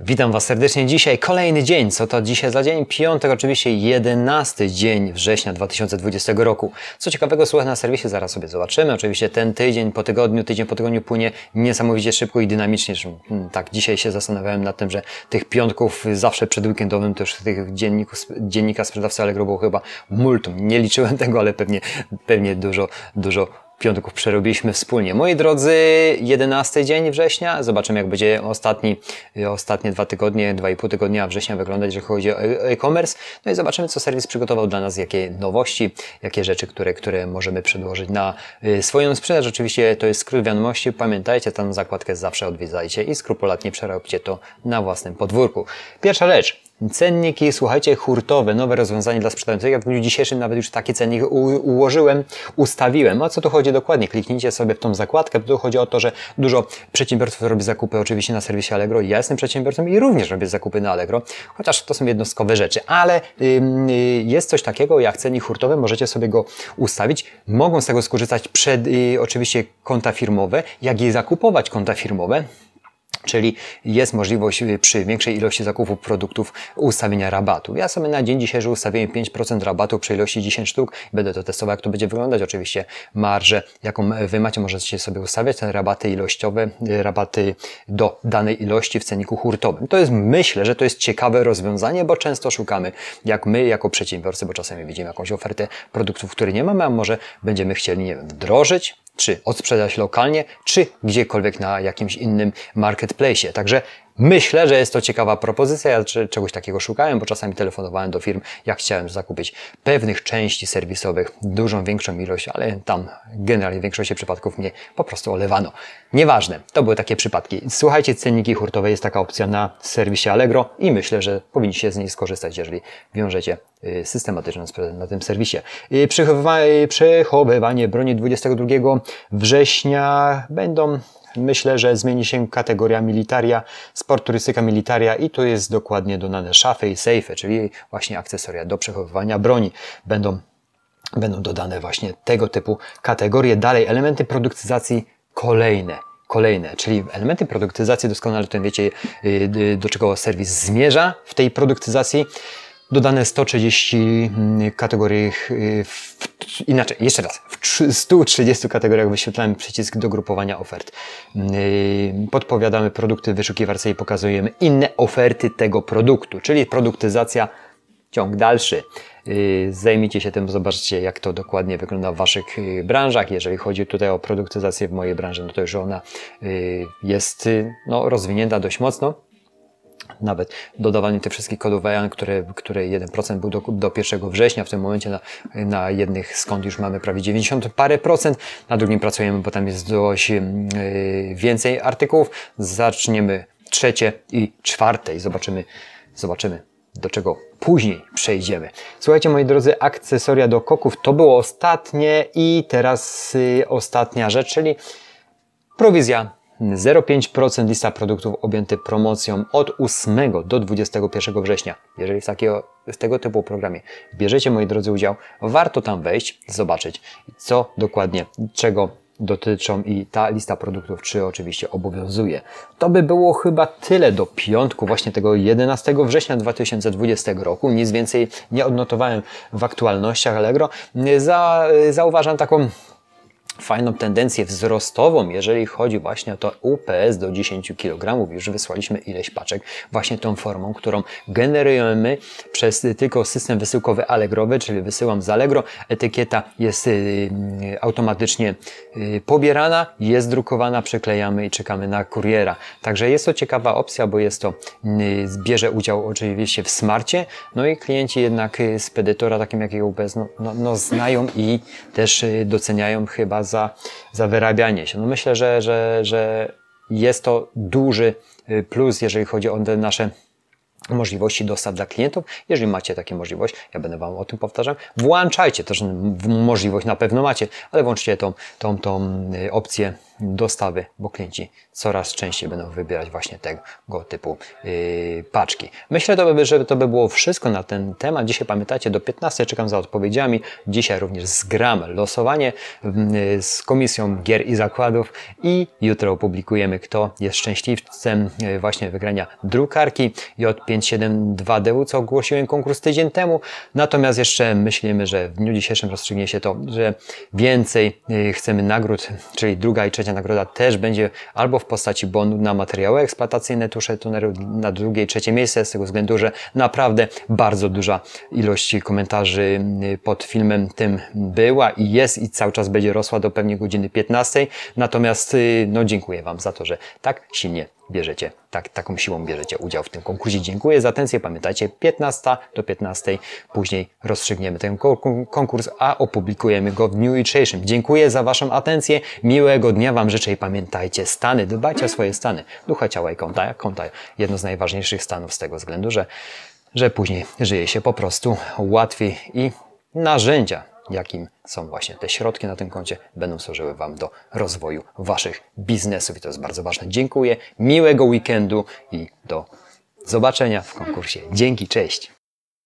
Witam Was serdecznie dzisiaj. Kolejny dzień. Co to dzisiaj za dzień? Piątek, oczywiście 11 dzień września 2020 roku. Co ciekawego słuchaj na serwisie, zaraz sobie zobaczymy. Oczywiście ten tydzień po tygodniu, tydzień po tygodniu płynie niesamowicie szybko i dynamicznie. Hmm, tak, dzisiaj się zastanawiałem nad tym, że tych piątków zawsze przed weekendowym już tych dzienników, dziennika sprzedawcy Allegro było chyba multum. Nie liczyłem tego, ale pewnie, pewnie dużo, dużo piątków przerobiliśmy wspólnie. Moi drodzy, 11 dzień września. Zobaczymy, jak będzie ostatni, ostatnie dwa tygodnie, dwa i pół tygodnia września wyglądać, jeżeli chodzi o e- e-commerce. No i zobaczymy, co serwis przygotował dla nas, jakie nowości, jakie rzeczy, które, które możemy przedłożyć na y, swoją sprzedaż. Oczywiście to jest skrót wiadomości. Pamiętajcie, tam zakładkę zawsze odwiedzajcie i skrupulatnie przeróbcie to na własnym podwórku. Pierwsza rzecz. Cenniki, słuchajcie, hurtowe, nowe rozwiązanie dla sprzedających. Ja w dniu dzisiejszym nawet już taki cennik ułożyłem, ustawiłem. O co tu chodzi dokładnie? Kliknijcie sobie w tą zakładkę. Tu chodzi o to, że dużo przedsiębiorców robi zakupy oczywiście na serwisie Allegro. Ja jestem przedsiębiorcą i również robię zakupy na Allegro, chociaż to są jednostkowe rzeczy. Ale yy, jest coś takiego jak cennik hurtowy, możecie sobie go ustawić. Mogą z tego skorzystać przed yy, oczywiście konta firmowe, jak i zakupować konta firmowe. Czyli jest możliwość y, przy większej ilości zakupów produktów ustawienia rabatu. Ja sobie na dzień dzisiejszy ustawiłem 5% rabatu przy ilości 10 sztuk. Będę to testował, jak to będzie wyglądać. Oczywiście marżę, jaką Wy macie, możecie sobie ustawiać. Te rabaty ilościowe, y, rabaty do danej ilości w cenniku hurtowym. To jest, myślę, że to jest ciekawe rozwiązanie, bo często szukamy, jak my jako przedsiębiorcy, bo czasami widzimy jakąś ofertę produktów, które nie mamy, a może będziemy chcieli, nie wiem, wdrożyć czy odsprzedać lokalnie, czy gdziekolwiek na jakimś innym marketplace. Także Myślę, że jest to ciekawa propozycja. Ja czegoś takiego szukałem, bo czasami telefonowałem do firm, jak chciałem zakupić pewnych części serwisowych, dużą, większą ilość, ale tam generalnie w większości przypadków mnie po prostu olewano. Nieważne, to były takie przypadki. Słuchajcie, cenniki hurtowe jest taka opcja na serwisie Allegro i myślę, że powinniście z niej skorzystać, jeżeli wiążecie y, systematyczną sprzedaż na tym serwisie. Y, przechowywanie broni 22 września będą Myślę, że zmieni się kategoria militaria, sport turystyka militaria i tu jest dokładnie dodane szafy i sejfy, czyli właśnie akcesoria do przechowywania broni. Będą, będą dodane właśnie tego typu kategorie. Dalej, elementy produktyzacji kolejne kolejne, czyli elementy produktyzacji, doskonale to wiecie, y, do czego serwis zmierza w tej produktyzacji dodane 130 mm, kategorii, y, inaczej, jeszcze raz, w 130 kategoriach wyświetlamy przycisk do grupowania ofert. Y, podpowiadamy produkty wyszukiwarce i pokazujemy inne oferty tego produktu, czyli produktyzacja, ciąg dalszy. Y, zajmijcie się tym, zobaczcie jak to dokładnie wygląda w Waszych branżach. Jeżeli chodzi tutaj o produktyzację w mojej branży, no to już ona jest no, rozwinięta dość mocno nawet dodawanie tych wszystkich kodów EAN, które, które 1% był do, do 1 września, w tym momencie na, na jednych skąd już mamy prawie 90 parę procent, na drugim pracujemy, bo tam jest dość yy, więcej artykułów. Zaczniemy trzecie i czwarte i zobaczymy, zobaczymy do czego później przejdziemy. Słuchajcie, moi drodzy, akcesoria do koków to było ostatnie i teraz yy, ostatnia rzecz, czyli prowizja 0,5% lista produktów objęty promocją od 8 do 21 września. Jeżeli w, takiego, w tego typu programie bierzecie, moi drodzy, udział, warto tam wejść, zobaczyć, co dokładnie, czego dotyczą i ta lista produktów, czy oczywiście obowiązuje. To by było chyba tyle do piątku, właśnie tego 11 września 2020 roku. Nic więcej nie odnotowałem w aktualnościach Allegro. Za, zauważam taką fajną tendencję wzrostową, jeżeli chodzi właśnie o to UPS do 10 kg. Już wysłaliśmy ileś paczek właśnie tą formą, którą generujemy przez tylko system wysyłkowy Allegrowy, czyli wysyłam z Allegro. Etykieta jest y, automatycznie y, pobierana, jest drukowana, przyklejamy i czekamy na kuriera. Także jest to ciekawa opcja, bo jest to, y, bierze udział oczywiście w smarcie, no i klienci jednak spedytora takim jak UPS no, no, no znają i też doceniają chyba za, za wyrabianie się. No myślę, że, że, że jest to duży y, plus, jeżeli chodzi o te nasze możliwości dostaw dla klientów. Jeżeli macie takie możliwość, ja będę Wam o tym powtarzał, włączajcie też możliwość, na pewno macie, ale włączcie tą, tą, tą y, opcję dostawy, bo klienci coraz częściej będą wybierać właśnie tego typu yy, paczki. Myślę, że to by było wszystko na ten temat. Dzisiaj pamiętajcie, do 15 czekam za odpowiedziami. Dzisiaj również zgram losowanie yy, z Komisją Gier i Zakładów i jutro opublikujemy, kto jest szczęśliwcem yy, właśnie wygrania drukarki J572DU, co ogłosiłem konkurs tydzień temu. Natomiast jeszcze myślimy, że w dniu dzisiejszym rozstrzygnie się to, że więcej yy, chcemy nagród, czyli druga i trzecia nagroda też będzie albo w postaci bonu na materiały eksploatacyjne tusze tuneru na drugie i trzecie miejsce, z tego względu, że naprawdę bardzo duża ilość komentarzy y, pod filmem tym była i jest i cały czas będzie rosła do pewnie godziny 15. Natomiast y, no dziękuję Wam za to, że tak silnie bierzecie, tak, taką siłą bierzecie udział w tym konkursie. Dziękuję za atencję. Pamiętajcie, 15 do 15. Później rozstrzygniemy ten konkurs, a opublikujemy go w dniu jutrzejszym. Dziękuję za Waszą atencję. Miłego dnia Wam życzę i pamiętajcie, stany, dbajcie o swoje stany. Ducha, ciała i konta. Konta jedno z najważniejszych stanów z tego względu, że, że później żyje się po prostu łatwiej i narzędzia jakim są właśnie te środki na tym koncie, będą służyły Wam do rozwoju Waszych biznesów i to jest bardzo ważne. Dziękuję, miłego weekendu i do zobaczenia w konkursie. Dzięki, cześć!